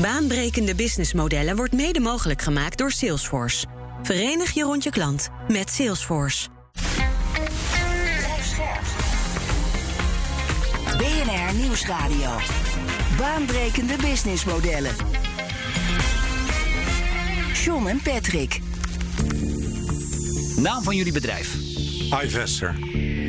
Baanbrekende businessmodellen wordt mede mogelijk gemaakt door Salesforce. Verenig je rond je klant met Salesforce. BNR Nieuwsradio. Baanbrekende businessmodellen. John en Patrick. Naam van jullie bedrijf? iVester.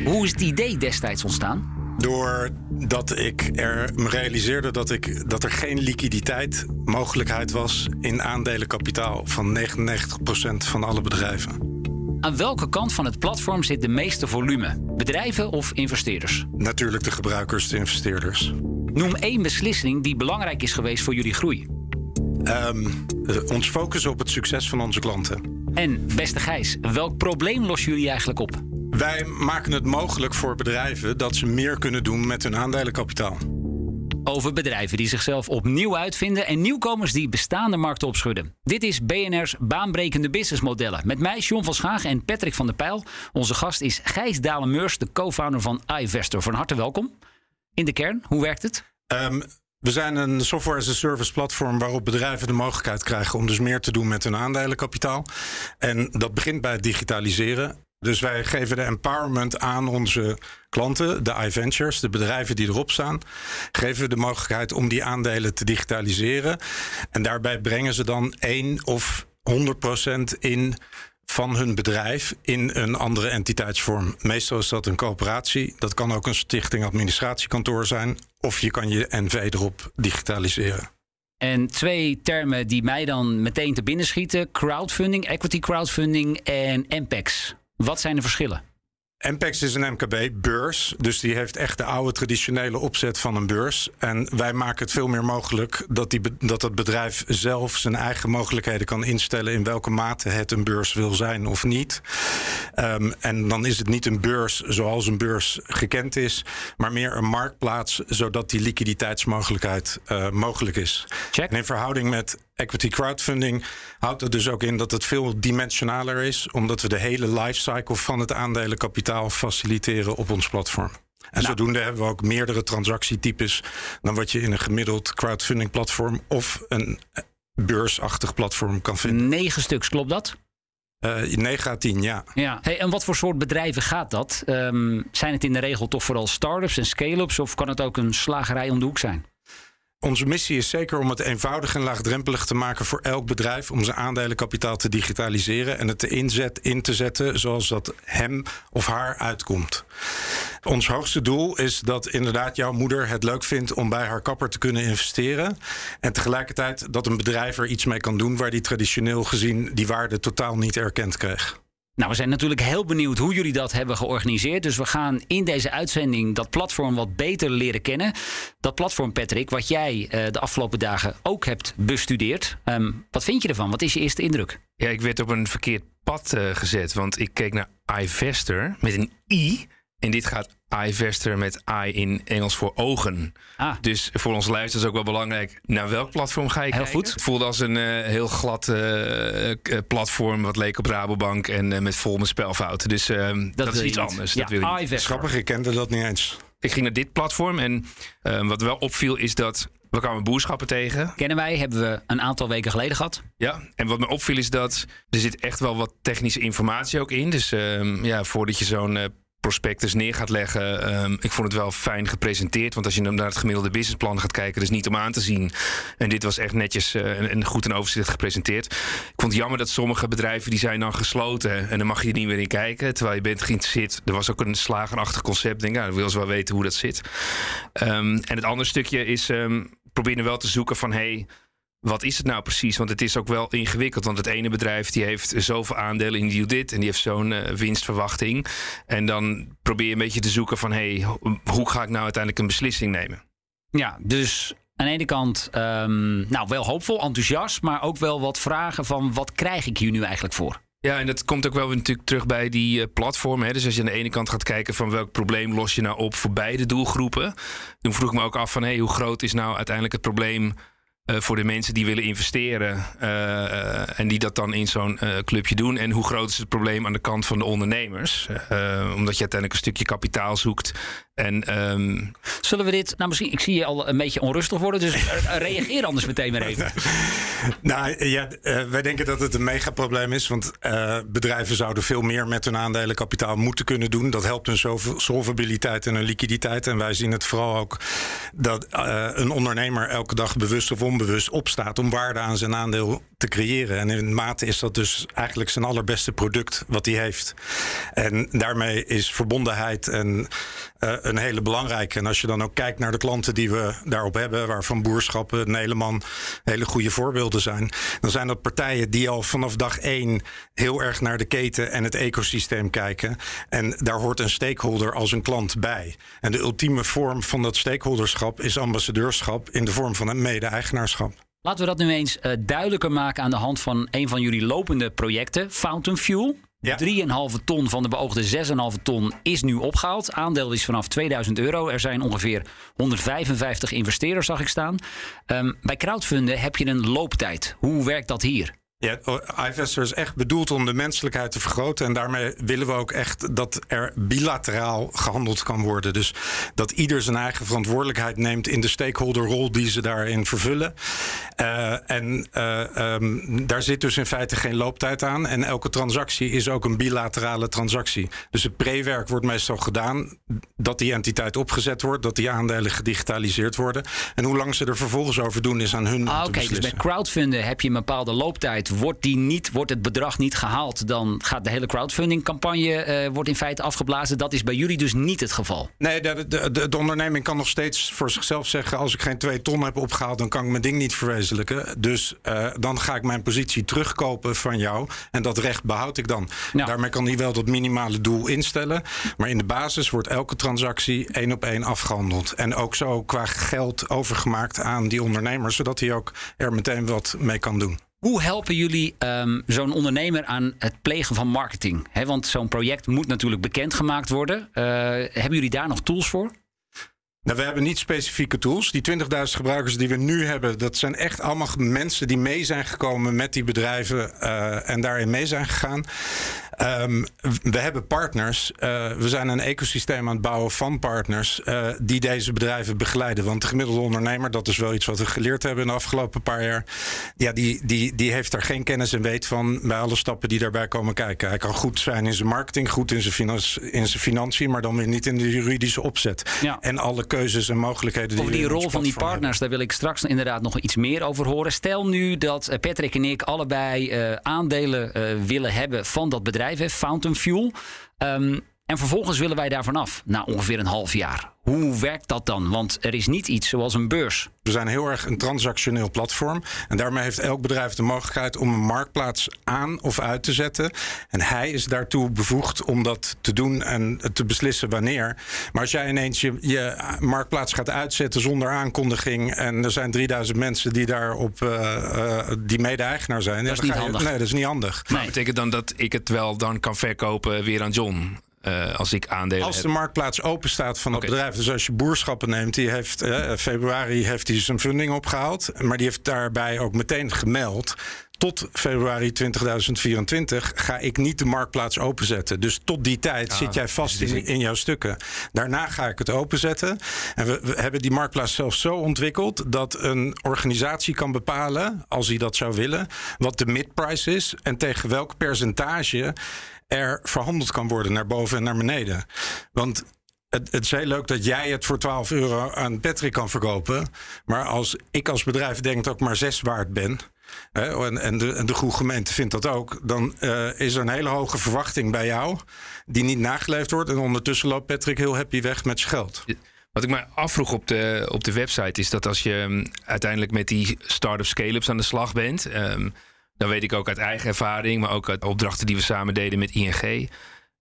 Hoe is het idee destijds ontstaan? Doordat ik er me realiseerde dat, ik, dat er geen liquiditeit mogelijkheid was in aandelenkapitaal van 99% van alle bedrijven. Aan welke kant van het platform zit de meeste volume? Bedrijven of investeerders? Natuurlijk de gebruikers, de investeerders. Noem één beslissing die belangrijk is geweest voor jullie groei. Um, ons focussen op het succes van onze klanten. En beste Gijs, welk probleem lossen jullie eigenlijk op? Wij maken het mogelijk voor bedrijven dat ze meer kunnen doen met hun aandelenkapitaal. Over bedrijven die zichzelf opnieuw uitvinden en nieuwkomers die bestaande markten opschudden. Dit is BNR's baanbrekende businessmodellen. Met mij, John van Schaag en Patrick van der Pijl. Onze gast is Gijs Dalemeurs, de co-founder van iVestor. Van harte welkom. In de kern, hoe werkt het? Um, we zijn een software as a service platform waarop bedrijven de mogelijkheid krijgen om dus meer te doen met hun aandelenkapitaal. En dat begint bij het digitaliseren. Dus wij geven de empowerment aan onze klanten, de iVentures, de bedrijven die erop staan. Geven we de mogelijkheid om die aandelen te digitaliseren. En daarbij brengen ze dan 1 of 100% in van hun bedrijf in een andere entiteitsvorm. Meestal is dat een coöperatie. Dat kan ook een stichting administratiekantoor zijn. Of je kan je NV erop digitaliseren. En twee termen die mij dan meteen te binnen schieten: crowdfunding, equity crowdfunding en MPEX. Wat zijn de verschillen? MPEX is een MKB-beurs, dus die heeft echt de oude traditionele opzet van een beurs. En wij maken het veel meer mogelijk dat, die, dat het bedrijf zelf zijn eigen mogelijkheden kan instellen in welke mate het een beurs wil zijn of niet. Um, en dan is het niet een beurs zoals een beurs gekend is, maar meer een marktplaats zodat die liquiditeitsmogelijkheid uh, mogelijk is. Check. En in verhouding met equity crowdfunding houdt er dus ook in dat het veel dimensionaler is, omdat we de hele lifecycle van het aandelenkapitaal faciliteren op ons platform. En nou. zodoende hebben we ook meerdere transactietypes dan wat je in een gemiddeld crowdfunding platform of een beursachtig platform kan vinden. Negen stuks, klopt dat? Uh, 9 à 10, ja. ja. Hey, en wat voor soort bedrijven gaat dat? Um, zijn het in de regel toch vooral start-ups en scale-ups of kan het ook een slagerij om de hoek zijn? Onze missie is zeker om het eenvoudig en laagdrempelig te maken voor elk bedrijf om zijn aandelenkapitaal te digitaliseren en het te inzet, in te zetten zoals dat hem of haar uitkomt. Ons hoogste doel is dat inderdaad jouw moeder het leuk vindt om bij haar kapper te kunnen investeren. En tegelijkertijd dat een bedrijf er iets mee kan doen waar die traditioneel gezien die waarde totaal niet erkend kreeg. Nou, we zijn natuurlijk heel benieuwd hoe jullie dat hebben georganiseerd. Dus we gaan in deze uitzending dat platform wat beter leren kennen. Dat platform, Patrick, wat jij uh, de afgelopen dagen ook hebt bestudeerd. Um, wat vind je ervan? Wat is je eerste indruk? Ja, ik werd op een verkeerd pad uh, gezet. Want ik keek naar iVester met een i. En dit gaat iVester met I in Engels voor ogen. Ah. Dus voor ons luisteren is ook wel belangrijk. Naar welk platform ga je heel kijken? goed. Het voelde als een uh, heel glad uh, platform wat leek op Rabobank en uh, met vol met spelfouten. Dus dat, dat, is iets niet. anders. Ja, dat wil je niet. Grappig, ik kende dat niet eens. Ik ging naar dit platform en wat wel opviel is dat we kwamen boerschappen tegen. Kennen wij, hebben we een aantal weken geleden gehad. Ja, en wat me opviel is dat er zit echt wel wat technische informatie ook in. Dus uh, ja, voordat je zo'n uh, prospectus neer gaat leggen. Um, ik vond het wel fijn gepresenteerd. Want als je naar het gemiddelde businessplan gaat kijken, dat is niet om aan te zien. En dit was echt netjes uh, en, goed en overzichtelijk gepresenteerd. Ik vond het jammer dat sommige bedrijven die zijn dan gesloten. En dan mag je er niet meer in kijken. Terwijl je bent geïnteresseerd. Er was ook een slagerachtig concept. Denk, ja, dan wil ze wel weten hoe dat zit. Um, en het andere stukje is um, proberen wel te zoeken van hey, wat is het nou precies? Want het is ook wel ingewikkeld. Want het ene bedrijf die heeft zoveel aandelen in die dit. En die heeft zo'n uh, winstverwachting. En dan probeer je een beetje te zoeken van... hey, hoe ga ik nou uiteindelijk een beslissing nemen? Ja, dus aan de ene kant um, nou, wel hoopvol, enthousiast... maar ook wel wat vragen van wat krijg ik hier nu eigenlijk voor? Ja, en dat komt ook wel weer natuurlijk terug bij die uh, platform. Hè. Dus als je aan de ene kant gaat kijken van welk probleem los je nou op voor beide doelgroepen. Dan vroeg ik me ook af van hey, hoe groot is nou uiteindelijk het probleem voor de mensen die willen investeren en die dat dan in zo'n clubje doen? En hoe groot is het probleem aan de kant van de ondernemers? omdat je uiteindelijk een stukje kapitaal zoekt. En, ehm, Zullen we dit, nou misschien, ik zie je al een beetje onrustig worden, dus reageer anders meteen maar even. nou ja, wij denken dat het een megaprobleem is, want bedrijven zouden veel meer met hun aandelenkapitaal moeten kunnen doen. Dat helpt hun solvabiliteit en hun liquiditeit. En wij zien het vooral ook dat uh, een ondernemer elke dag bewust of onbewust opstaat om waarde aan zijn aandeel te creëren. En in mate is dat dus eigenlijk zijn allerbeste product wat hij heeft. En daarmee is verbondenheid en uh, een hele belangrijke. En als je dan ook kijkt naar de klanten die we daarop hebben, waarvan Boerschappen, Nederland hele goede voorbeelden zijn, dan zijn dat partijen die al vanaf dag één heel erg naar de keten en het ecosysteem kijken. En daar hoort een stakeholder als een klant bij. En de ultieme vorm van dat stakeholderschap is ambassadeurschap in de vorm van een mede-eigenaarschap. Laten we dat nu eens uh, duidelijker maken aan de hand van een van jullie lopende projecten, Fountain Fuel. Ja. 3,5 ton van de beoogde 6,5 ton is nu opgehaald. Aandeel is vanaf 2000 euro. Er zijn ongeveer 155 investeerders, zag ik staan. Um, bij crowdfunden heb je een looptijd. Hoe werkt dat hier? Ja, iVestor is echt bedoeld om de menselijkheid te vergroten. En daarmee willen we ook echt dat er bilateraal gehandeld kan worden. Dus dat ieder zijn eigen verantwoordelijkheid neemt in de stakeholderrol die ze daarin vervullen. Uh, en uh, um, daar zit dus in feite geen looptijd aan. En elke transactie is ook een bilaterale transactie. Dus het prewerk wordt meestal gedaan dat die entiteit opgezet wordt, dat die aandelen gedigitaliseerd worden. En hoe lang ze er vervolgens over doen, is aan hun. Ah, Oké, dus bij crowdfunden heb je een bepaalde looptijd Wordt, die niet, wordt het bedrag niet gehaald, dan gaat de hele crowdfunding-campagne uh, wordt in feite afgeblazen. Dat is bij jullie dus niet het geval. Nee, de, de, de, de, onderneming kan nog steeds voor zichzelf zeggen: als ik geen twee ton heb opgehaald, dan kan ik mijn ding niet verwezenlijken. Dus uh, dan ga ik mijn positie terugkopen van jou. En dat recht behoud ik dan. Nou. Daarmee kan hij wel dat minimale doel instellen. Maar in de basis wordt elke transactie één op één afgehandeld. En ook zo qua geld overgemaakt aan die ondernemer, zodat hij ook er meteen wat mee kan doen. Hoe helpen jullie um, zo'n ondernemer aan het plegen van marketing? Want zo'n project moet natuurlijk bekendgemaakt worden. Uh, hebben jullie daar nog tools voor? Nou, we hebben niet specifieke tools. Die 20.000 gebruikers die we nu hebben, dat zijn echt allemaal mensen die mee zijn gekomen met die bedrijven uh, en daarin mee zijn gegaan. Um, we hebben partners. Uh, we zijn een ecosysteem aan het bouwen van partners uh, die deze bedrijven begeleiden. Want de gemiddelde ondernemer, dat is wel iets wat we geleerd hebben in de afgelopen paar jaar. Ja, die, die, die heeft daar geen kennis en weet van bij alle stappen die daarbij komen kijken. Hij kan goed zijn in zijn marketing, goed in zijn, financi in zijn financiën, maar dan weer niet in de juridische opzet. Ja. En alle keuzes en mogelijkheden die Over die rol van die partners, hebben. daar wil ik straks inderdaad nog iets meer over horen. Stel nu dat eh, Patrick en ik allebei uh, aandelen willen hebben van dat bedrijf bedrijf, Fountain Fuel. Um, en vervolgens willen wij daarvan af, na ongeveer een half jaar. Hoe werkt dat dan? Want er is niet iets zoals een beurs. We zijn heel erg een transactioneel platform. En daarmee heeft elk bedrijf de mogelijkheid om een marktplaats aan of uit te zetten. En hij is daartoe bevoegd om dat te doen en te beslissen wanneer. Maar als jij ineens je, je marktplaats gaat uitzetten zonder aankondiging. en er zijn 3000 mensen die daarop uh, uh, die mede-eigenaar zijn. Dat is niet handig. Nee, dat is niet handig. Maar betekent dan dat ik het wel dan kan verkopen weer aan John? Uh, als ik aandelen Als de marktplaats open staat van okay. bedrijf. Dus als je boerschappen neemt, die heeft uh, februari heeft hij zijn funding opgehaald. Maar die heeft daarbij ook meteen gemeld. Tot februari 2024 ga ik niet de marktplaats openzetten. Dus tot die tijd ah, zit jij vast in, in jouw stukken. Daarna ga ik het openzetten. En we, we hebben die marktplaats zelfs zo ontwikkeld dat een organisatie kan bepalen, als hij dat zou willen, wat de midprice is en tegen welk percentage er verhandeld kan worden naar boven en naar beneden. Want het, het, is heel leuk dat jij het voor 12 euro aan Patrick kan verkopen. Maar als ik als bedrijf denk dat ik maar 6 waard ben. Hè, en, en, de, en de goede gemeente vindt dat ook. Dan uh, is er een hele hoge verwachting bij jou. Die niet nageleefd wordt. En ondertussen loopt Patrick heel happy weg met zijn geld. Wat ik me afvroeg op de, op de website is dat als je um, uiteindelijk met die start-up scale-ups aan de slag bent. Um, dan weet ik ook uit eigen ervaring, maar ook uit opdrachten die we samen deden met ING.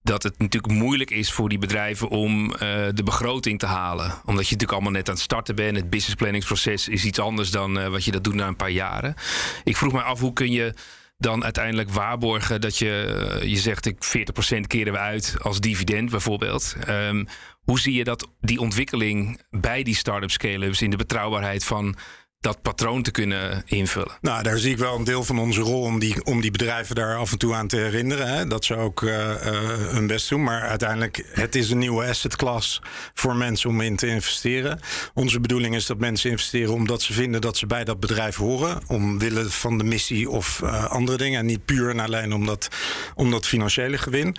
Dat het natuurlijk moeilijk is voor die bedrijven om uh, de begroting te halen. Omdat je natuurlijk allemaal net aan het starten bent. Het businessplanningsproces is iets anders dan uh, wat je dat doet na een paar jaren. Ik vroeg me af hoe kun je dan uiteindelijk waarborgen dat je, uh, je zegt ik 40% keren we uit als dividend bijvoorbeeld. Um, hoe zie je dat die ontwikkeling bij die start-up scale-ups in de betrouwbaarheid van dat patroon te kunnen invullen? Nou, daar zie ik wel een deel van onze rol om die, om die bedrijven daar af en toe aan te herinneren. Hè, dat ze ook uh, uh, hun best doen. Maar uiteindelijk, het is een nieuwe asset class voor mensen om in te investeren. Onze bedoeling is dat mensen investeren omdat ze vinden dat ze bij dat bedrijf horen. Omwille van de missie of uh, andere dingen. En niet puur en alleen om dat, om dat financiële gewin.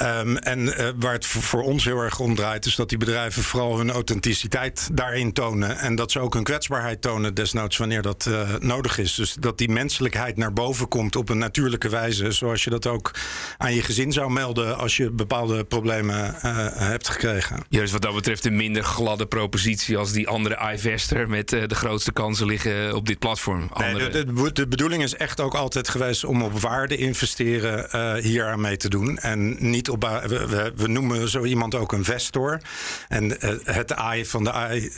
Um, en uh, waar het voor ons heel erg om draait, is dat die bedrijven vooral hun authenticiteit daarin tonen. En dat ze ook hun kwetsbaarheid tonen, desnoods wanneer dat uh, nodig is. Dus dat die menselijkheid naar boven komt op een natuurlijke wijze. Zoals je dat ook aan je gezin zou melden als je bepaalde problemen uh, hebt gekregen. Ja, dus wat dat betreft een minder gladde propositie als die andere iVester met de grootste kansen liggen op dit platform. Nee, de, de, de, bedoeling is echt ook altijd geweest om op waarde investeren hier aan mee te doen. En niet op, we, we, noemen zo iemand ook een vestor. En uh, het AI van de AI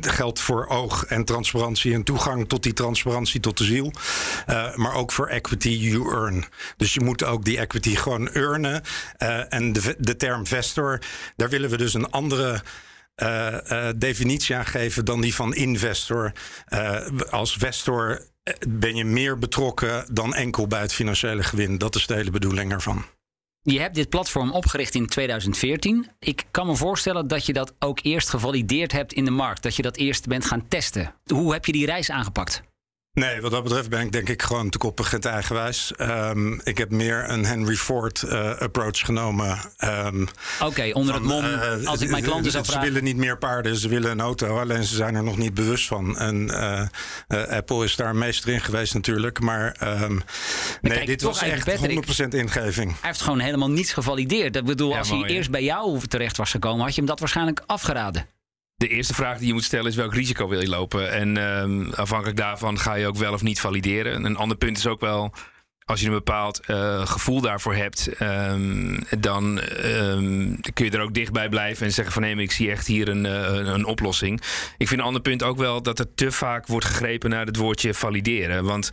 geldt voor oog en transparantie en toegang tot die transparantie, tot de ziel. Uh, maar ook voor equity you earn. Dus je moet ook die equity gewoon earnen. En de, de term vestor, daar willen we dus een andere. Definitie aan geven dan die van investor. Als vestor ben je meer betrokken dan enkel bij het financiële gewin. Dat is de hele bedoeling ervan. Je hebt dit platform opgericht in 2014. Ik kan me voorstellen dat je dat ook eerst gevalideerd hebt in de markt. Dat je dat eerst bent gaan testen. Hoe heb je die reis aangepakt? Nee, wat dat betreft ben ik denk ik gewoon te koppig en te eigenwijs. Um, ik heb meer een Henry Ford uh, approach genomen. Um, Oké, okay, onder van, het mom, uh, als ik mijn klanten zou vragen... Ze willen niet meer paarden, ze willen een auto. Alleen ze zijn er nog niet bewust van. En uh, Apple is daar meester in geweest natuurlijk. Maar, um, maar nee, kijk, dit was echt Patrick, 100% ingeving. Hij heeft gewoon helemaal niets gevalideerd. Ik bedoel, ja, als mooi, hij eerst bij jou terecht was gekomen... had je hem dat waarschijnlijk afgeraden. De eerste vraag die je moet stellen is welk risico wil je lopen? En um, afhankelijk daarvan ga je ook wel of niet valideren. Een ander punt is ook wel als je een bepaald uh, gevoel daarvoor hebt, um, dan um, kun je er ook dichtbij blijven en zeggen van nee, ik zie echt hier een, uh, een oplossing. Ik vind een ander punt ook wel dat er te vaak wordt gegrepen naar het woordje valideren. Want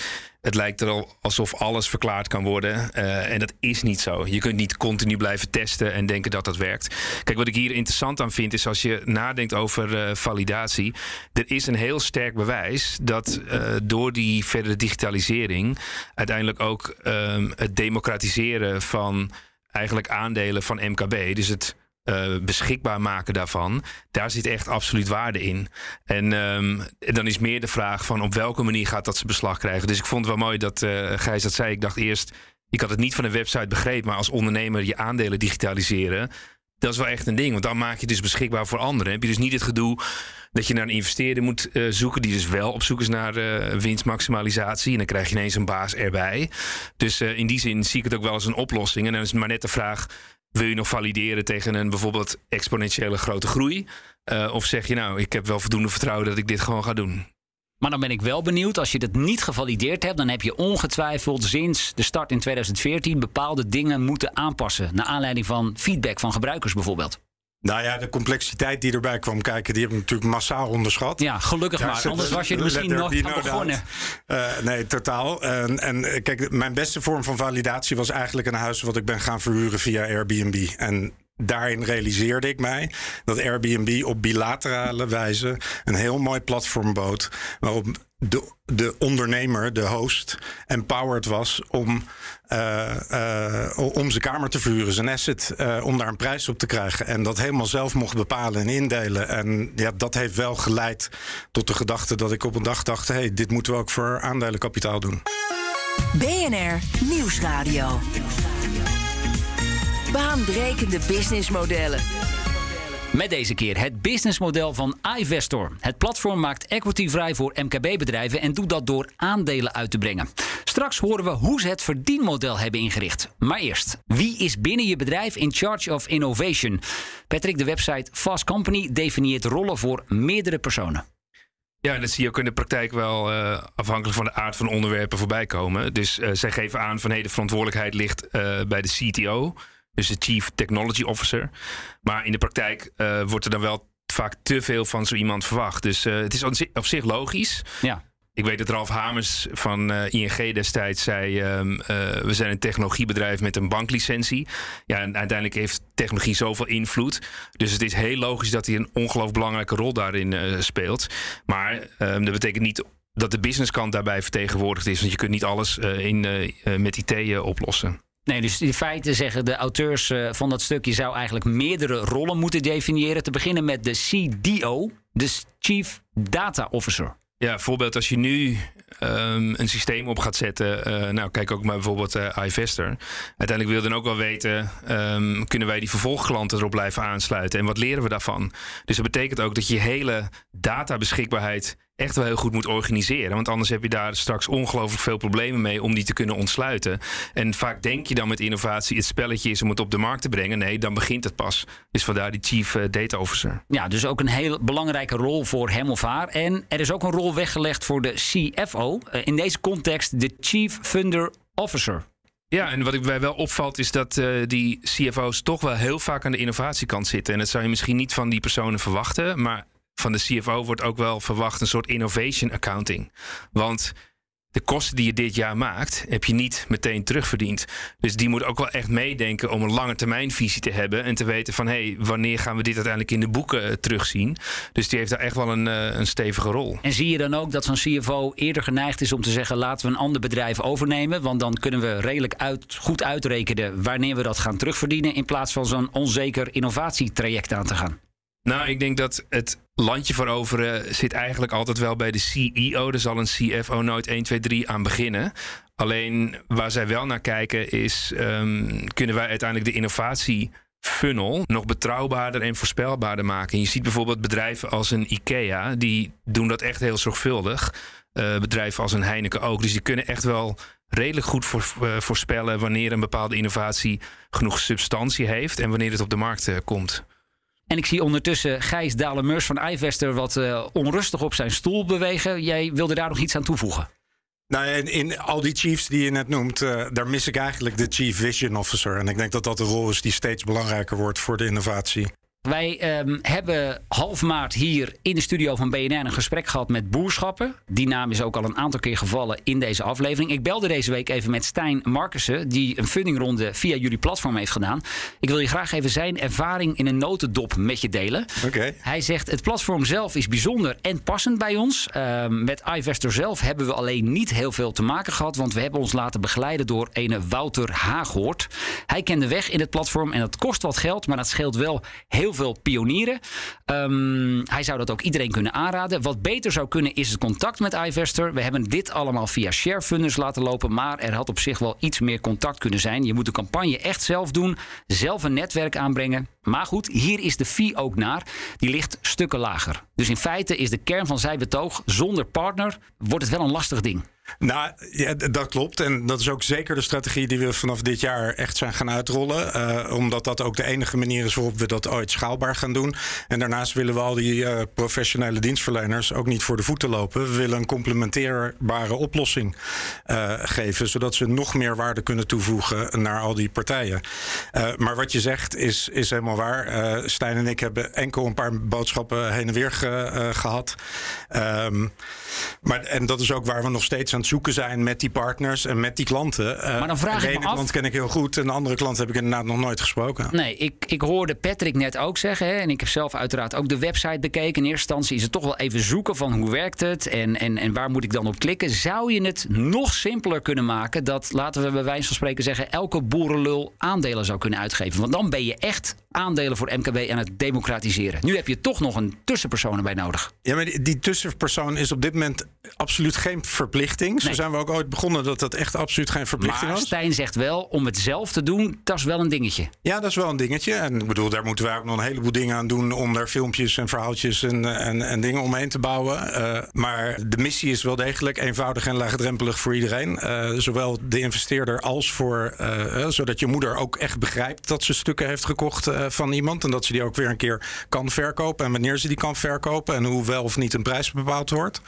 het lijkt er al alsof alles verklaard kan worden. Uh, en dat is niet zo. Je kunt niet continu blijven testen en denken dat dat werkt. Kijk, wat ik hier interessant aan vind, is als je nadenkt over uh, validatie. Er is een heel sterk bewijs dat uh, door die verdere digitalisering uiteindelijk ook um, het democratiseren van eigenlijk aandelen van MKB, dus het uh, beschikbaar maken daarvan, daar zit echt absoluut waarde in. En um, dan is meer de vraag van op welke manier gaat dat ze beslag krijgen. Dus ik vond het wel mooi dat uh, Gijs dat zei. Ik dacht eerst, ik had het niet van de website begrepen, maar als ondernemer je aandelen digitaliseren, dat is wel echt een ding. Want dan maak je dus beschikbaar voor anderen. Heb je dus niet het gedoe dat je naar een investeerder moet uh, zoeken, die dus wel op zoek is naar uh, winstmaximalisatie. En dan krijg je ineens een baas erbij. Dus in die zin zie ik het ook wel als een oplossing. En dan is het maar net de vraag wil je nog valideren tegen een bijvoorbeeld exponentiële grote groei? Uh, of zeg je nou, ik heb wel voldoende vertrouwen dat ik dit gewoon ga doen? Maar dan ben ik wel benieuwd, als je dat niet gevalideerd hebt, dan heb je ongetwijfeld sinds de start in 2014 bepaalde dingen moeten aanpassen. Naar aanleiding van feedback van gebruikers bijvoorbeeld. Nou ja, de complexiteit die erbij kwam kijken, die heb ik natuurlijk massaal onderschat. Ja, gelukkig maar. Anders was je er misschien nog aan begonnen. Uh, nee, totaal. En, en kijk, mijn beste vorm van validatie was eigenlijk een huis wat ik ben gaan verhuren via Airbnb. En daarin realiseerde ik mij dat Airbnb op bilaterale wijze een heel mooi platform bood. Waarop de, de ondernemer, de host, empowered was om, uh, uh, om zijn kamer te vuren, zijn asset, uh, om daar een prijs op te krijgen. En dat helemaal zelf mocht bepalen en indelen. En ja, dat heeft wel geleid tot de gedachte dat ik op een dag dacht: hé, hey, dit moeten we ook voor aandelenkapitaal doen. BNR Nieuwsradio. Baanbrekende businessmodellen. Met deze keer het businessmodel van iVestor. Het platform maakt equity vrij voor MKB-bedrijven en doet dat door aandelen uit te brengen. Straks horen we hoe ze het verdienmodel hebben ingericht. Maar eerst, wie is binnen je bedrijf in charge of innovation? Patrick, de website Fast Company definieert rollen voor meerdere personen. Ja, dat zie je ook in de praktijk wel uh, afhankelijk van de aard van onderwerpen voorbij komen. Dus uh, zij geven aan van hey, de verantwoordelijkheid ligt uh, bij de CTO dus de Chief Technology Officer. Maar in de praktijk uh, wordt er dan wel vaak te veel van zo iemand verwacht. Dus uh, het is op zich logisch. Ja. Ik weet dat Ralf Hamers van uh, ING destijds zei: um, uh, We zijn een technologiebedrijf met een banklicentie. Ja, en uiteindelijk heeft technologie zoveel invloed. Dus het is heel logisch dat hij een ongelooflijk belangrijke rol daarin uh, speelt. Maar um, dat betekent niet dat de businesskant daarbij vertegenwoordigd is. Want je kunt niet alles in, met IT oplossen. Nee, dus in feite zeggen de auteurs van dat stuk... je zou eigenlijk meerdere rollen moeten definiëren. Te beginnen met de CDO, de Chief Data Officer. Ja, voorbeeld als je nu um, een systeem op gaat zetten. Uh, nou, kijk ook maar bijvoorbeeld uh, iVester. Uiteindelijk wil je dan ook wel weten, um, kunnen wij die vervolgklanten erop blijven aansluiten? En wat leren we daarvan? Dus dat betekent ook dat je hele databeschikbaarheid echt wel heel goed moet organiseren. Want anders heb je daar straks ongelooflijk veel problemen mee om die te kunnen ontsluiten. En vaak denk je dan met innovatie, het spelletje is om het op de markt te brengen. Nee, dan begint het pas. Dus vandaar die Chief eh, Data Officer. Ja, dus ook een heel belangrijke rol voor hem of haar. En er is ook een rol weggelegd voor de CFO. Eh, in deze context de Chief Funder Officer. Ja, en wat mij wel opvalt is dat uh, die CFO's toch wel heel vaak aan de innovatiekant zitten. En dat zou je misschien niet van die personen verwachten. Maar van de CFO wordt ook wel verwacht een soort innovation accounting. Want de kosten die je dit jaar maakt, heb je niet meteen terugverdiend. Dus die moet ook wel echt meedenken om een lange termijnvisie te hebben. En te weten van hé, hey, wanneer gaan we dit uiteindelijk in de boeken uh, terugzien. Dus die heeft daar echt wel een, uh, een stevige rol. En zie je dan ook dat zo'n CFO eerder geneigd is om te zeggen: laten we een ander bedrijf overnemen. Want dan kunnen we redelijk uit, goed uitrekenen wanneer we dat gaan terugverdienen. In plaats van zo'n onzeker innovatietraject aan te gaan. Nou, ik denk dat het landje veroveren zit eigenlijk altijd wel bij de CEO. Er zal een CFO nooit 1, 2, 3 aan beginnen. Alleen waar zij wel naar kijken is, um, kunnen wij uiteindelijk de innovatie funnel nog betrouwbaarder en voorspelbaarder maken. je ziet bijvoorbeeld bedrijven als een IKEA, die doen dat echt heel zorgvuldig. Uh, bedrijven als een Heineken ook. Dus die kunnen echt wel redelijk goed uh, voorspellen wanneer een bepaalde innovatie genoeg substantie heeft en wanneer het op de markt uh, komt. En ik zie ondertussen Gijs Dalemeurs van iVester wat uh, onrustig op zijn stoel bewegen. Jij wilde daar nog iets aan toevoegen? Nou, in, in al die chiefs die je net noemt, uh, daar mis ik eigenlijk de Chief Vision Officer. En ik denk dat dat de rol is die steeds belangrijker wordt voor de innovatie. Wij um, hebben half maart hier in de studio van BNR een gesprek gehad met Boerschappen. Die naam is ook al een aantal keer gevallen in deze aflevering. Ik belde deze week even met Stijn Markussen, die een fundingronde via jullie platform heeft gedaan. Ik wil je graag even zijn ervaring in een notendop met je delen. Okay. Hij zegt: Het platform zelf is bijzonder en passend bij ons. Uh, met iVestor zelf hebben we alleen niet heel veel te maken gehad, want we hebben ons laten begeleiden door ene Wouter Haaghoort. Hij kent de weg in het platform en dat kost wat geld, maar dat scheelt wel heel veel pionieren. Um, hij zou dat ook iedereen kunnen aanraden. Wat beter zou kunnen is het contact met iVester. We hebben dit allemaal via sharefunders laten lopen, maar er had op zich wel iets meer contact kunnen zijn. Je moet de campagne echt zelf doen, zelf een netwerk aanbrengen. Maar goed, hier is de fee ook naar. Die ligt stukken lager. Dus in feite is de kern van zijn betoog: zonder partner wordt het wel een lastig ding. Nou, ja, dat klopt. En dat is ook zeker de strategie die we vanaf dit jaar echt zijn gaan uitrollen. Uh, omdat dat ook de enige manier is waarop we dat ooit schaalbaar gaan doen. En daarnaast willen we al die uh, professionele dienstverleners ook niet voor de voeten lopen. We willen een complementeerbare oplossing uh, geven, zodat ze nog meer waarde kunnen toevoegen naar al die partijen. maar wat je zegt is, is helemaal waar. Stijn en ik hebben enkel een paar boodschappen heen en weer ge, gehad. Um, maar, en dat is ook waar we nog steeds aan het zoeken zijn met die partners en met die klanten. Uh, maar dan vraag de ik ene me af... klant ken ik heel goed en de andere klant heb ik inderdaad nog nooit gesproken. Nee, ik, ik hoorde Patrick net ook zeggen, hè, en ik heb zelf uiteraard ook de website bekeken. In eerste instantie is het toch wel even zoeken van hoe werkt het en, en, en waar moet ik dan op klikken. Zou je het nog simpeler kunnen maken dat, laten we bij wijze van spreken zeggen, elke boerenlul aandelen zou kunnen uitgeven? Want dan ben je echt aandelen voor MKB aan het democratiseren. Nu heb je toch nog een tussenpersoon erbij nodig. Ja, maar die, die tussenpersoon is op dit moment absoluut geen verplichting. Zo nee. zijn we ook ooit begonnen dat dat echt absoluut geen verplichting maar was. Stijn zegt wel, om het zelf te doen, dat is wel een dingetje. Ja, dat is wel een dingetje. En ik bedoel, daar moeten wij ook nog een heleboel dingen aan doen om daar filmpjes en verhaaltjes en, en, en dingen omheen te bouwen. Uh, maar de missie is wel degelijk eenvoudig en laagdrempelig voor iedereen. Uh, zowel de investeerder als voor, uh, zodat je moeder ook echt begrijpt dat ze stukken heeft gekocht van iemand. En dat ze die ook weer een keer kan verkopen. En wanneer ze die kan verkopen. En hoe wel of niet een prijs bepaald wordt.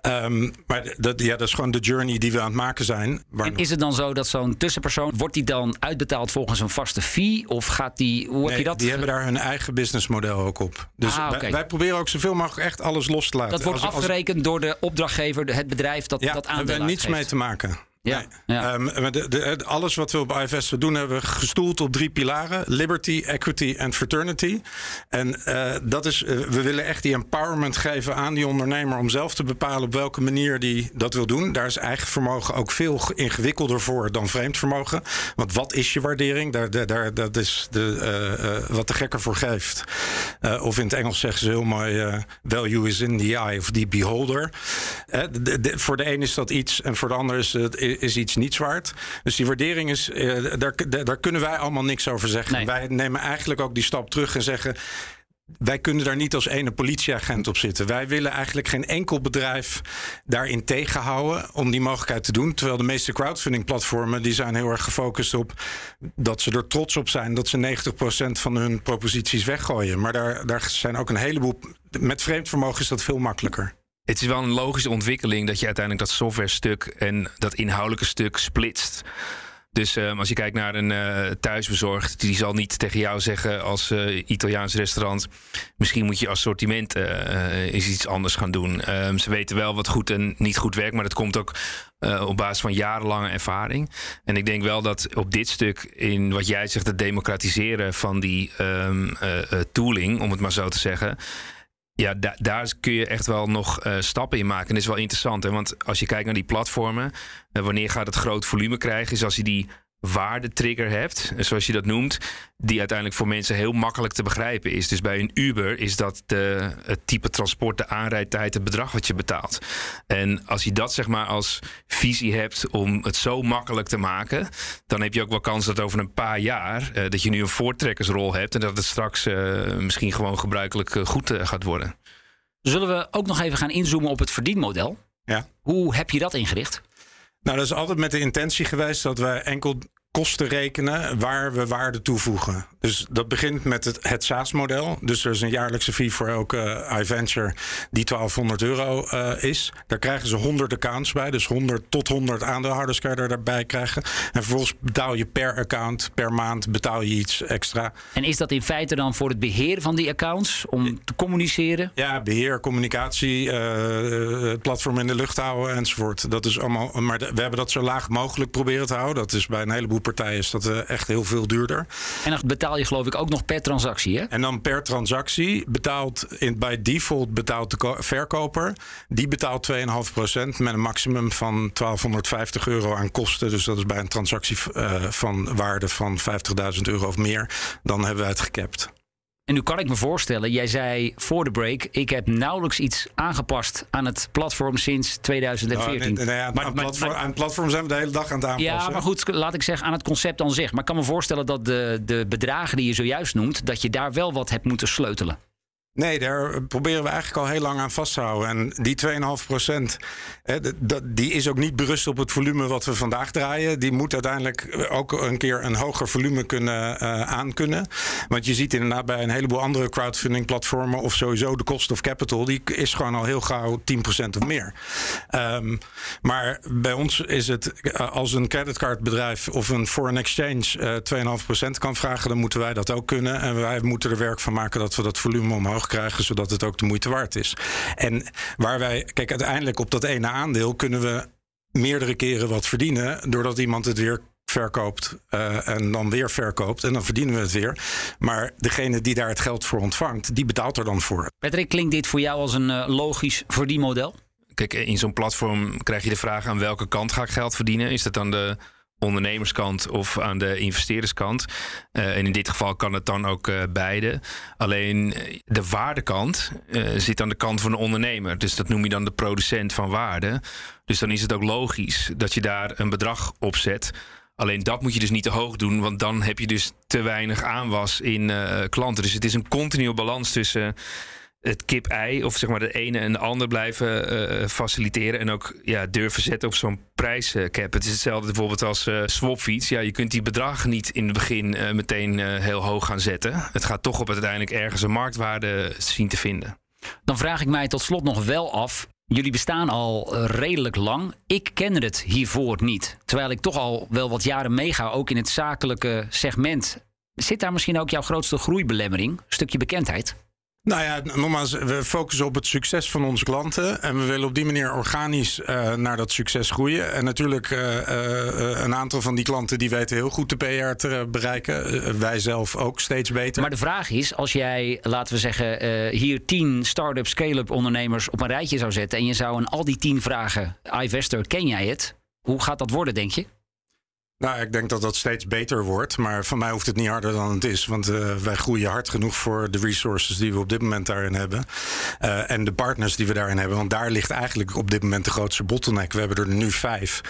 Ehm, maar dat, ja, dat is gewoon de journey die we aan het maken zijn. Waar En is het dan zo dat zo'n tussenpersoon, wordt die dan uitbetaald volgens een vaste fee? Of gaat die, hoe heb je dat? die hebben daar hun eigen businessmodel ook op. Dus Ah, wij, wij proberen ook zoveel mogelijk echt alles los te laten. dat wordt Als- als- afgerekend door de opdrachtgever, het bedrijf dat Ja, dat daar hebben we niets mee te maken. Ja. Ehm, de, de- alles wat we op IFS doen, hebben we gestoeld op drie pilaren: liberty, equity en fraternity. En eh, dat is, eh, we willen echt die empowerment geven aan die ondernemer om zelf te bepalen op welke manier die dat wil doen. Daar is eigen vermogen ook veel ge- ingewikkelder voor dan vreemd vermogen. Want wat is je waardering? Daar, daar, daar, dat is de, eh, wat de gekker voor geeft. Of in het Engels zeggen ze heel mooi: value is in the eye of the beholder. Eh, de- de- voor de een is dat iets en voor de ander is, het, is iets niets waard. Dus die waardering is, eh, daar, daar, daar kunnen wij allemaal niks over zeggen. Nee. Wij nemen eigenlijk ook die stap terug en zeggen. Wij kunnen daar niet als ene politieagent op zitten. Wij willen eigenlijk geen enkel bedrijf daarin tegenhouden om die mogelijkheid te doen. Terwijl de meeste crowdfunding platformen die zijn heel erg gefocust op dat ze er trots op zijn dat ze 90% van hun proposities weggooien. Maar daar, daar zijn ook een heleboel. Met vreemd vermogen is dat veel makkelijker. Het is wel een logische ontwikkeling dat je uiteindelijk dat software stuk en dat inhoudelijke stuk splitst. Dus ehm, als je kijkt naar een eh, thuisbezorgd, die zal niet tegen jou zeggen als eh, Italiaans restaurant. Misschien moet je assortiment eens iets anders gaan doen. Ehm, ze weten wel wat goed en niet goed werkt, maar dat komt ook op basis van jarenlange ervaring. En ik denk wel dat op dit stuk, in wat jij zegt, het democratiseren van die ehm, eh, eh, tooling, om het maar zo te zeggen. Ja, da- daar kun je echt wel nog eh, stappen in maken. En dat is wel interessant, hè? want als je kijkt naar die platformen, eh, wanneer gaat het groot volume krijgen, is als je die waardetrigger hebt, eh, zoals je dat noemt, die uiteindelijk voor mensen heel makkelijk te begrijpen is. Dus bij een Uber is dat de, het type transport, de aanrijdtijd, het bedrag wat je betaalt. En als je dat zeg maar als visie hebt om het zo makkelijk te maken, dan heb je ook wel kans dat over een paar jaar eh, dat je nu een voortrekkersrol hebt en dat het straks eh, misschien gewoon gebruikelijk eh, goed eh, gaat worden. Zullen we ook nog even gaan inzoomen op het verdienmodel? Ja. Hoe heb je dat ingericht? Nou, dat is altijd met de intentie geweest dat wij enkel kosten rekenen waar we waarde toevoegen. Dus dat begint met het, het SaaS-model. Dus er is een jaarlijkse fee voor elke eh, iVenture die 1200 euro eh, is. Daar krijgen ze 100 accounts bij. Dus 100 tot 100 aandeelhouders kan je er daarbij krijgen. En vervolgens betaal je per account, per maand betaal je iets extra. En is dat in feite dan voor het beheren van die accounts om te communiceren? Ja, beheer, communicatie, eh, het platform in de lucht houden enzovoort. Dat is allemaal. Maar de- we hebben dat zo laag mogelijk proberen te houden. Dat is bij een heleboel partijen is dat echt heel veel duurder. En dan betaal je geloof ik ook nog per transactie, hè? En dan per transactie betaalt in, bij default betaalt de ko- verkoper. Die betaalt 2,5% met een maximum van 1250 euro aan kosten. Dus dat is bij een transactie eh, van waarde van 50.000 euro of meer. Dan hebben wij het gecapt. En nu kan ik me voorstellen, jij zei voor de break... ik heb nauwelijks iets aangepast aan het platform sinds 2014. Nou, Maar- aan maar- platform, maar- aan het platform zijn we de hele dag aan het aanpassen. Ja, maar goed, laat ik zeggen aan het concept aan zich. Maar ik kan me voorstellen dat de, de bedragen die je zojuist noemt... dat je daar wel wat hebt moeten sleutelen. Nee, daar proberen we eigenlijk al heel lang aan vast te houden. En die 2,5 procent, die is ook niet berust op het volume wat we vandaag draaien. Die moet uiteindelijk ook een keer een hoger volume kunnen uh, aankunnen. Want je ziet inderdaad bij een heleboel andere crowdfunding platformen... of sowieso de cost of capital, die is gewoon al heel gauw 10 procent of meer. Um, maar bij ons is het, uh, als een creditcardbedrijf of een foreign exchange uh, 2,5 procent kan vragen... dan moeten wij dat ook kunnen. En wij moeten er werk van maken dat we dat volume omhoog krijgen, zodat het ook de moeite waard is. En waar wij, kijk, uiteindelijk op dat ene aandeel kunnen we meerdere keren wat verdienen, doordat iemand het weer verkoopt uh, en dan weer verkoopt en dan verdienen we het weer. Maar degene die daar het geld voor ontvangt, die betaalt er dan voor. Patrick, klinkt dit voor jou als een uh, logisch verdienmodel? Kijk, in zo'n platform krijg je de vraag aan welke kant ga ik geld verdienen? Is dat dan de ondernemerskant of aan de investeerderskant. Uh, en in dit geval kan het dan ook uh, beide. Alleen de waardekant zit aan de kant van de ondernemer. Dus dat noem je dan de producent van waarde. Dus dan is het ook logisch dat je daar een bedrag op zet. Alleen dat moet je dus niet te hoog doen, want dan heb je dus te weinig aanwas in klanten. Dus het is een continue balans tussen het kip-ei, of zeg maar de ene en de ander blijven uh, faciliteren. En ook ja, durven zetten op zo'n prijscap. Het is hetzelfde bijvoorbeeld als uh, swapfiets. Ja, je kunt die bedragen niet in het begin meteen heel hoog gaan zetten. Het gaat toch op uiteindelijk ergens een marktwaarde zien te vinden. Dan vraag ik mij tot slot nog wel af. Jullie bestaan al eh, redelijk lang. Ik kende het hiervoor niet. Terwijl ik toch al wel wat jaren meega, ook in het zakelijke segment. Zit daar misschien ook jouw grootste groeibelemmering? Stukje bekendheid? Nou ja, nogmaals, we focussen op het succes van onze klanten. En we willen op die manier organisch uh, naar dat succes groeien. En natuurlijk, uh, uh, een aantal van die klanten die weten heel goed de PR te bereiken. wij zelf ook steeds beter. Maar de vraag is, als jij, laten we zeggen, hier tien start-up, scale-up ondernemers op een rijtje zou zetten. En je zou aan al die tien vragen, iVester, ken jij het? Hoe gaat dat worden, denk je? Nou, ik denk dat dat steeds beter wordt. Maar van mij hoeft het niet harder dan het is. Want uh, wij groeien hard genoeg voor de resources die we op dit moment daarin hebben. Uh, en de partners die we daarin hebben. Want daar ligt eigenlijk op dit moment de grootste bottleneck. We hebben er nu vijf.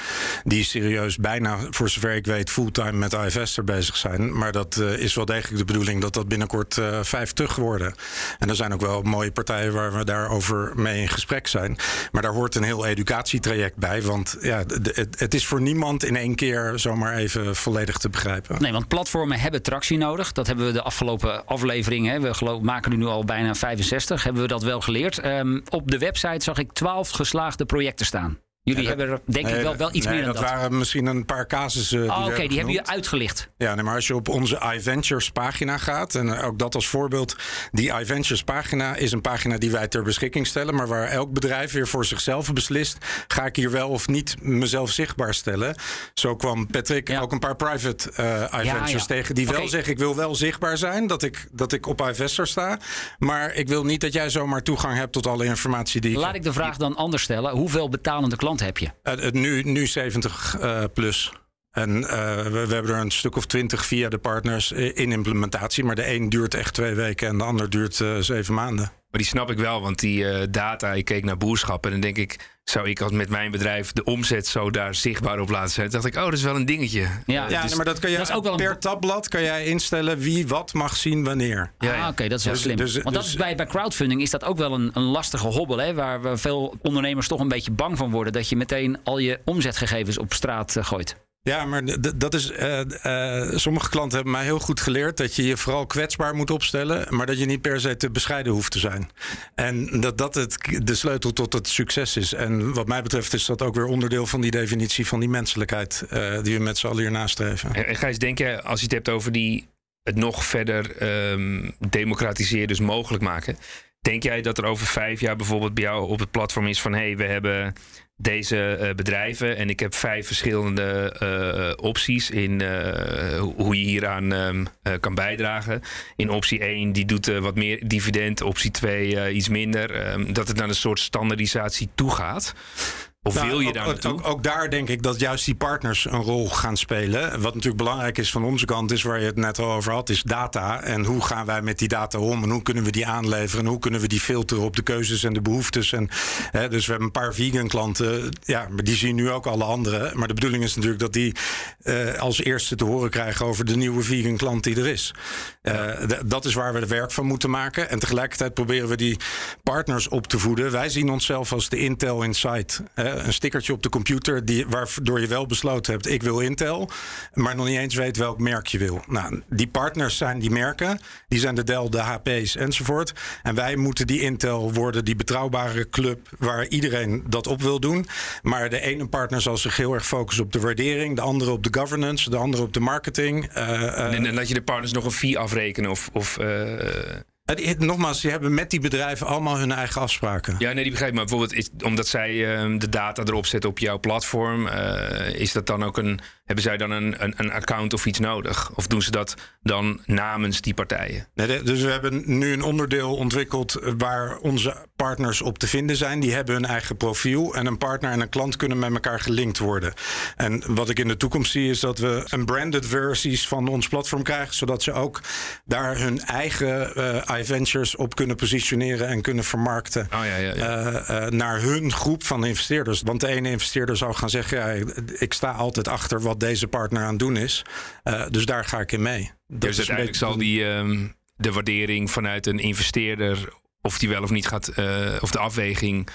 Die serieus bijna, voor zover ik weet, fulltime met IFS bezig zijn. Maar dat uh, is wel degelijk de bedoeling dat dat binnenkort vijftig worden. En er zijn ook wel mooie partijen waar we daarover mee in gesprek zijn. Maar daar hoort een heel educatietraject bij. Want ja, het, het is voor niemand in één keer zo maar even volledig te begrijpen. Nee, want platformen hebben tractie nodig. Dat hebben we de afgelopen afleveringen. We maken nu al bijna 65. Hebben we dat wel geleerd. Um, op de website zag ik 12 geslaagde projecten staan. Jullie Ja, dat- hebben er denk ik wel, wel iets nee, meer dan dat. dat. waren misschien een paar casussen. die Oh, Oké, die hebben jullie uitgelicht. Ja, nee, maar als je op onze iVentures pagina gaat, en ook dat als voorbeeld, die iVentures pagina is een pagina die wij ter beschikking stellen, maar waar elk bedrijf weer voor zichzelf beslist, ga ik hier wel of niet mezelf zichtbaar stellen. Zo kwam Patrick Ja. ook een paar private eh iVentures ja. tegen die wel zeggen, ik wil wel zichtbaar zijn, dat ik, dat ik op iVestor sta, maar ik wil niet dat jij zomaar toegang hebt tot alle informatie die ik Laat ik de vraag dan anders stellen. Hoeveel betalende klanten heb je? het nu, nu 70 eh, plus. En eh, we, we hebben er een stuk of twintig via de partners in implementatie. Maar de een duurt echt twee weken en de ander duurt eh, zeven maanden. Maar die snap ik wel, want die eh, data, ik keek naar boerschap en dan denk ik, zou ik als met mijn bedrijf de omzet zo daar zichtbaar op laten zetten? Dacht ik, oh, dat is wel een dingetje. Ja, Ja, dus- nee, maar dat kan je dat is ook wel een- per tabblad kan jij instellen wie wat mag zien wanneer. Ja, ah, oké, dat is wel Dus- slim. dus- Want dat dus- is bij, bij crowdfunding is dat ook wel een, een lastige hobbel. Hè, waar veel ondernemers toch een beetje bang van worden. Dat je meteen al je omzetgegevens op straat gooit. Ja, maar dat is. eh, eh, sommige klanten hebben mij heel goed geleerd dat je je vooral kwetsbaar moet opstellen, maar dat je niet per se te bescheiden hoeft te zijn. En dat dat het, de sleutel tot het succes is. En wat mij betreft is dat ook weer onderdeel van die definitie van die menselijkheid eh, die we met z'n allen hier nastreven. En en Gijs, denk je, als je het hebt over die, het nog verder ehm, democratiseren, dus mogelijk maken. Denk jij dat er over vijf jaar bijvoorbeeld bij jou op het platform is van... hé, hey, we hebben deze eh, bedrijven en ik heb vijf verschillende eh, opties... in eh, hoe- je hieraan ehm, eh, kan bijdragen. In optie 1, die doet wat meer dividend. Optie 2, eh, iets minder. Ehm, dat het naar een soort standaardisatie toe gaat. Of Nou, wil je ook, daar ook, naartoe? ook, ook daar denk ik dat juist die partners een rol gaan spelen. Wat natuurlijk belangrijk is van onze kant, is waar je het net al over had, is data. En hoe gaan wij met die data om? En hoe kunnen we die aanleveren? En hoe kunnen we die filteren op de keuzes en de behoeftes? En, hè, dus we hebben een paar vegan klanten. Ja, maar die zien nu ook alle anderen. Maar de bedoeling is natuurlijk dat die eh, als eerste te horen krijgen over de nieuwe vegan klant die er is. Eh, dat is waar we er werk van moeten maken. En tegelijkertijd proberen we die partners op te voeden. Wij zien onszelf als de Intel Insight. Hè, een stickertje op de computer die, waardoor je wel besloten hebt: ik wil Intel, maar nog niet eens weet welk merk je wil. Nou, die partners zijn die merken, die zijn de Dell, de HP's enzovoort. En wij moeten die Intel worden, die betrouwbare club waar iedereen dat op wil doen. Maar de ene partner zal zich heel erg focussen op de waardering, de andere op de governance, de andere op de marketing. Eh, eh, En dan laat je de partners nog een fee afrekenen of... of eh, nogmaals, die hebben met die bedrijven allemaal hun eigen afspraken. Ja, nee, die begrijp ik. Maar bijvoorbeeld, is, omdat zij ehm, de data erop zetten op jouw platform, eh, is dat dan ook een. Hebben zij dan een, een, een account of iets nodig? Of doen ze dat dan namens die partijen? Nee, dus we hebben nu een onderdeel ontwikkeld eh, waar onze partners op te vinden zijn. Die hebben hun eigen profiel. En een partner en een klant kunnen met elkaar gelinkt worden. En wat ik in de toekomst zie is dat we een branded versies van ons platform krijgen. Zodat ze ook daar hun eigen eh iVentures op kunnen positioneren en kunnen vermarkten. Oh ja, ja. ja. eh, eh, naar hun groep van investeerders. Want de ene investeerder zou gaan zeggen: ja, ik sta altijd achter wat deze partner aan het doen is. Eh, dus daar ga ik in mee. Dat dus uiteindelijk beetje- zal die ehm, de waardering vanuit een investeerder, of die wel of niet gaat, of de afweging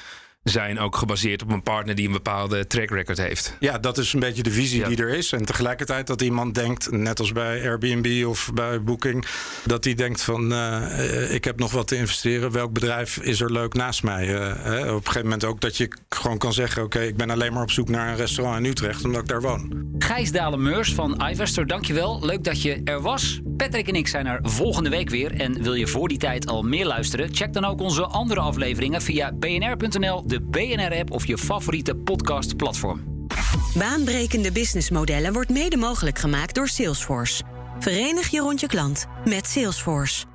zijn ook gebaseerd op een partner die een bepaalde track record heeft. Ja, dat is een beetje de visie Ja. die er is. En tegelijkertijd dat iemand denkt, net als bij Airbnb of bij Booking, dat hij denkt van eh, eh, ik heb nog wat te investeren. Welk bedrijf is er leuk naast mij? Eh, hè? Op een gegeven moment ook dat je gewoon kan zeggen, oké, ik ben alleen maar op zoek naar een restaurant in Utrecht omdat ik daar woon. Gijs Dalen-Meurs van iVester, dankjewel. Leuk dat je er was. Patrick en ik zijn er volgende week weer. En wil je voor die tijd al meer luisteren? Check dan ook onze andere afleveringen via bnr.nl, de BNR-app of je favoriete podcastplatform. Baanbrekende businessmodellen wordt mede mogelijk gemaakt door Salesforce. Verenig je rond je klant met Salesforce.